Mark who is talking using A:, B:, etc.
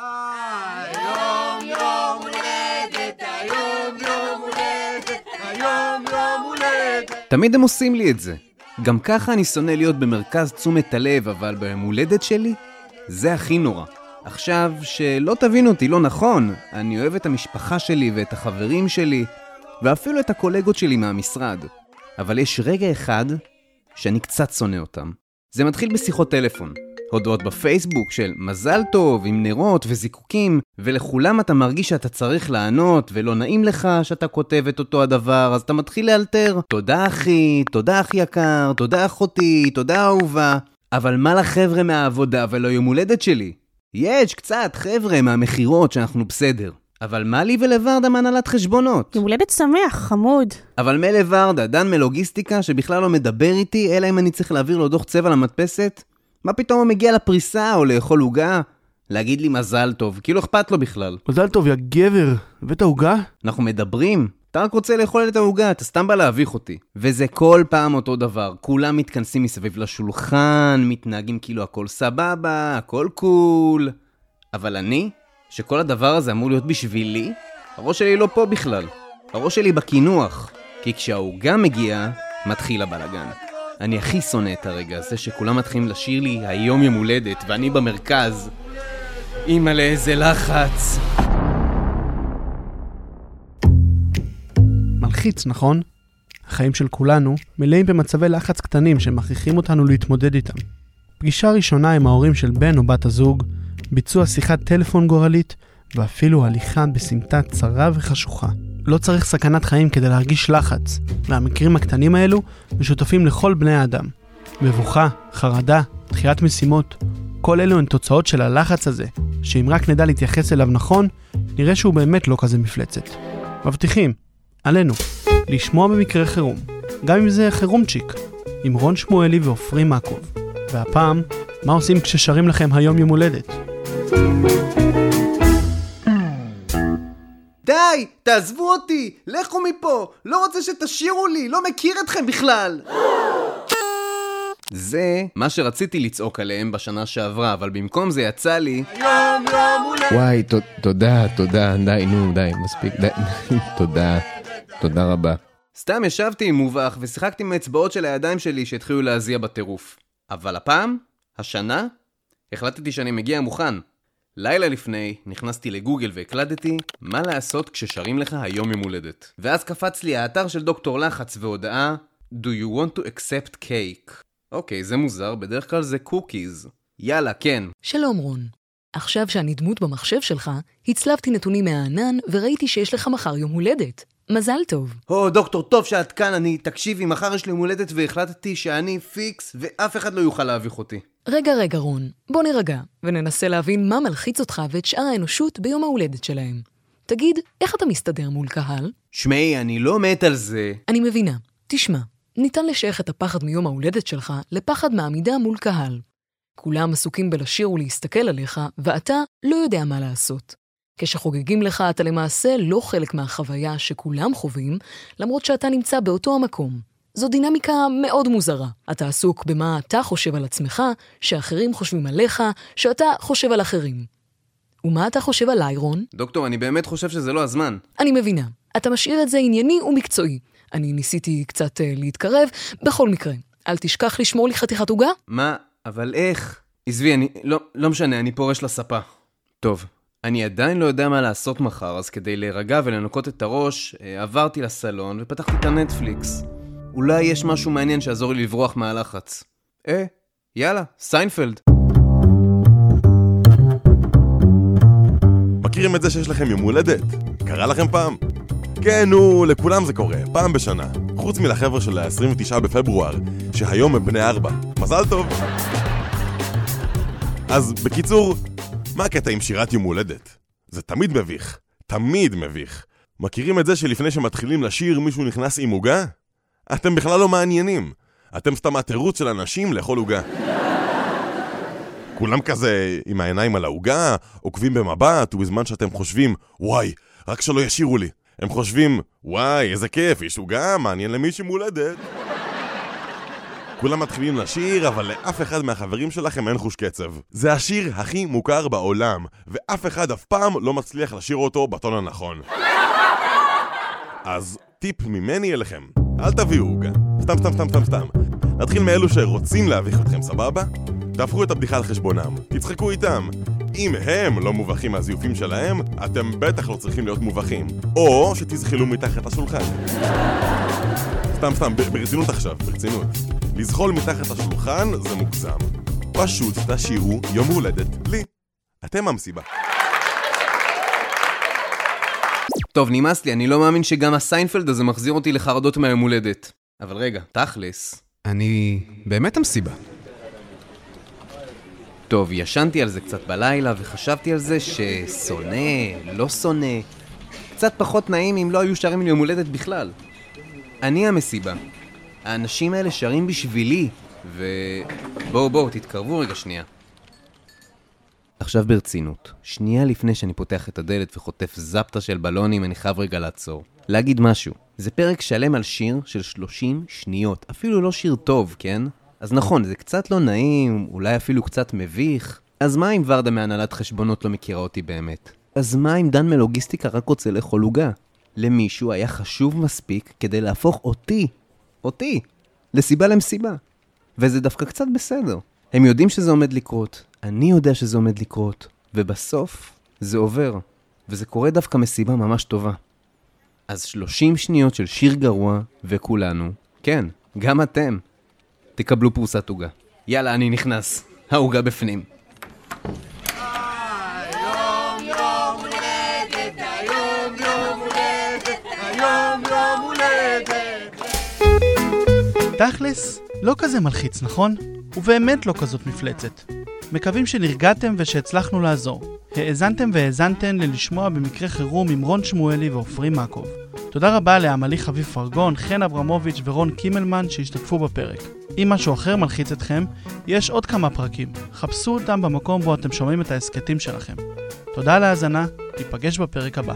A: היום יום הולדת, היום יום הולדת, היום יום הולדת.
B: תמיד הם עושים לי את זה. גם ככה אני שונא להיות במרכז תשומת הלב, אבל ביום הולדת שלי, זה הכי נורא. עכשיו, שלא תבינו אותי לא נכון, אני אוהב את המשפחה שלי ואת החברים שלי, ואפילו את הקולגות שלי מהמשרד. אבל יש רגע אחד שאני קצת שונא אותם. זה מתחיל בשיחות טלפון. הודעות בפייסבוק של מזל טוב, עם נרות וזיקוקים, ולכולם אתה מרגיש שאתה צריך לענות, ולא נעים לך שאתה כותב את אותו הדבר, אז אתה מתחיל לאלתר. תודה אחי, תודה אח יקר, תודה אחותי, תודה אהובה. אבל מה לחבר'ה מהעבודה ולא יום הולדת שלי? יש קצת חבר'ה מהמכירות שאנחנו בסדר. אבל מה לי ולוורדה מהנהלת חשבונות?
C: יום הולדת שמח, חמוד.
B: אבל מילא ורדה, דן מלוגיסטיקה, שבכלל לא מדבר איתי, אלא אם אני צריך להעביר לו דוח צבע למדפסת? מה פתאום הוא מגיע לפריסה או לאכול עוגה? להגיד לי מזל טוב, כאילו אכפת לו בכלל.
D: מזל טוב, יא גבר. הבאת עוגה?
B: אנחנו מדברים? אתה רק רוצה לאכול את העוגה, אתה סתם בא להביך אותי. וזה כל פעם אותו דבר, כולם מתכנסים מסביב לשולחן, מתנהגים כאילו הכל סבבה, הכל קול. אבל אני, שכל הדבר הזה אמור להיות בשבילי, הראש שלי לא פה בכלל. הראש שלי בקינוח. כי כשהעוגה מגיעה, מתחיל הבלאגן. אני הכי שונא את הרגע הזה שכולם מתחילים לשיר לי היום יום הולדת ואני במרכז. אימא'לה איזה לחץ.
D: מלחיץ, נכון? החיים של כולנו מלאים במצבי לחץ קטנים שמכריחים אותנו להתמודד איתם. פגישה ראשונה עם ההורים של בן או בת הזוג, ביצוע שיחת טלפון גורלית, ואפילו הליכה בסמטה צרה וחשוכה. לא צריך סכנת חיים כדי להרגיש לחץ, והמקרים הקטנים האלו משותפים לכל בני האדם. מבוכה, חרדה, דחיית משימות, כל אלו הן תוצאות של הלחץ הזה, שאם רק נדע להתייחס אליו נכון, נראה שהוא באמת לא כזה מפלצת. מבטיחים, עלינו, לשמוע במקרה חירום, גם אם זה חירומצ'יק, עם רון שמואלי ועופרי מקוב. והפעם, מה עושים כששרים לכם היום יום הולדת?
B: די! תעזבו אותי! לכו מפה! לא רוצה שתשאירו לי! לא מכיר אתכם בכלל! זה מה שרציתי לצעוק עליהם בשנה שעברה, אבל במקום זה יצא לי...
A: היום יום הולדת.
E: וואי, ת- תודה, תודה, די, נו, די, מספיק, די, תודה, תודה רבה.
B: סתם ישבתי עם מובך ושיחקתי עם האצבעות של הידיים שלי שהתחילו להזיע בטירוף. אבל הפעם, השנה, החלטתי שאני מגיע מוכן. לילה לפני, נכנסתי לגוגל והקלדתי מה לעשות כששרים לך היום יום הולדת. ואז קפץ לי האתר של דוקטור לחץ והודעה Do you want to accept cake? אוקיי, זה מוזר, בדרך כלל זה קוקיז. יאללה, כן.
F: שלום רון. עכשיו שאני דמות במחשב שלך, הצלבתי נתונים מהענן וראיתי שיש לך מחר יום הולדת. מזל טוב.
B: או, דוקטור, טוב שאת כאן, אני... תקשיבי, מחר יש לי יום הולדת והחלטתי שאני פיקס ואף אחד לא יוכל להביך אותי.
F: רגע, רגע, רון, בוא נירגע, וננסה להבין מה מלחיץ אותך ואת שאר האנושות ביום ההולדת שלהם. תגיד, איך אתה מסתדר מול קהל?
B: שמעי, אני לא מת על זה.
F: אני מבינה. תשמע, ניתן לשייך את הפחד מיום ההולדת שלך לפחד מעמידה מול קהל. כולם עסוקים בלשיר ולהסתכל עליך, ואתה לא יודע מה לעשות. כשחוגגים לך, אתה למעשה לא חלק מהחוויה שכולם חווים, למרות שאתה נמצא באותו המקום. זו דינמיקה מאוד מוזרה. אתה עסוק במה אתה חושב על עצמך, שאחרים חושבים עליך, שאתה חושב על אחרים. ומה אתה חושב עליי, רון?
B: דוקטור, אני באמת חושב שזה לא הזמן.
F: אני מבינה. אתה משאיר את זה ענייני ומקצועי. אני ניסיתי קצת uh, להתקרב, בכל מקרה. אל תשכח לשמור לי חתיכת עוגה.
B: מה? אבל איך? עזבי, אני... לא, לא משנה, אני פורש לספה. טוב, אני עדיין לא יודע מה לעשות מחר, אז כדי להירגע ולנקות את הראש, אה, עברתי לסלון ופתחתי את הנטפליקס. אולי יש משהו מעניין שיעזור לי לברוח מהלחץ. אה, יאללה, סיינפלד.
G: מכירים את זה שיש לכם יום הולדת? קרה לכם פעם? כן, נו, לכולם זה קורה, פעם בשנה. חוץ מלחבר'ה של ה-29 בפברואר, שהיום הם בני ארבע. מזל טוב! אז בקיצור, מה הקטע עם שירת יום הולדת? זה תמיד מביך. תמיד מביך. מכירים את זה שלפני שמתחילים לשיר מישהו נכנס עם עוגה? אתם בכלל לא מעניינים. אתם סתם התירוץ של אנשים לאכול עוגה. כולם כזה עם העיניים על העוגה, עוקבים במבט, ובזמן שאתם חושבים, וואי, רק שלא ישירו לי. הם חושבים, וואי, איזה כיף, יש עוגה, מעניין למי שמולדת. כולם מתחילים לשיר, אבל לאף אחד מהחברים שלכם אין חוש קצב. זה השיר הכי מוכר בעולם, ואף אחד אף פעם לא מצליח לשיר אותו בטון הנכון. אז טיפ ממני אליכם, אל תביאו עוגה. סתם, סתם, סתם, סתם, סתם. נתחיל מאלו שרוצים להביך אתכם, סבבה? תהפכו את הבדיחה על חשבונם, תצחקו איתם. אם הם לא מובכים מהזיופים שלהם, אתם בטח לא צריכים להיות מובכים. או שתזחלו מתחת לשולחן. סתם, סתם, ברצינות עכשיו, ברצינות. לזחול מתחת לשולחן זה מוגזם. פשוט תשירו יום הולדת לי. אתם המסיבה.
B: טוב, נמאס לי, אני לא מאמין שגם הסיינפלד הזה מחזיר אותי לחרדות מהיום הולדת. אבל רגע, תכלס, אני באמת המסיבה. טוב, ישנתי על זה קצת בלילה וחשבתי על זה ששונא, לא שונא. קצת פחות נעים אם לא היו שרים לי יום הולדת בכלל. אני המסיבה. האנשים האלה שרים בשבילי, ו... בואו בואו, תתקרבו רגע שנייה. עכשיו ברצינות, שנייה לפני שאני פותח את הדלת וחוטף זפטה של בלונים, אני חייב רגע לעצור. להגיד משהו. זה פרק שלם על שיר של 30 שניות. אפילו לא שיר טוב, כן? אז נכון, זה קצת לא נעים, אולי אפילו קצת מביך. אז מה אם ורדה מהנהלת חשבונות לא מכירה אותי באמת? אז מה אם דן מלוגיסטיקה רק רוצה לאכול עוגה? למישהו היה חשוב מספיק כדי להפוך אותי, אותי, לסיבה למסיבה. וזה דווקא קצת בסדר. הם יודעים שזה עומד לקרות, אני יודע שזה עומד לקרות, ובסוף זה עובר, וזה קורה דווקא מסיבה ממש טובה. אז 30 שניות של שיר גרוע, וכולנו, כן, גם אתם, תקבלו פרוסת עוגה. יאללה, אני נכנס. העוגה בפנים.
D: תכלס, לא כזה מלחיץ, נכון? ובאמת לא כזאת מפלצת. מקווים שנרגעתם ושהצלחנו לעזור. האזנתם והאזנתן ללשמוע במקרה חירום עם רון שמואלי ועופרי מקוב. תודה רבה לעמלי חביב פרגון, חן אברמוביץ' ורון קימלמן שהשתתפו בפרק. אם משהו אחר מלחיץ אתכם, יש עוד כמה פרקים. חפשו אותם במקום בו אתם שומעים את ההסכתים שלכם. תודה על ההאזנה, ניפגש בפרק הבא.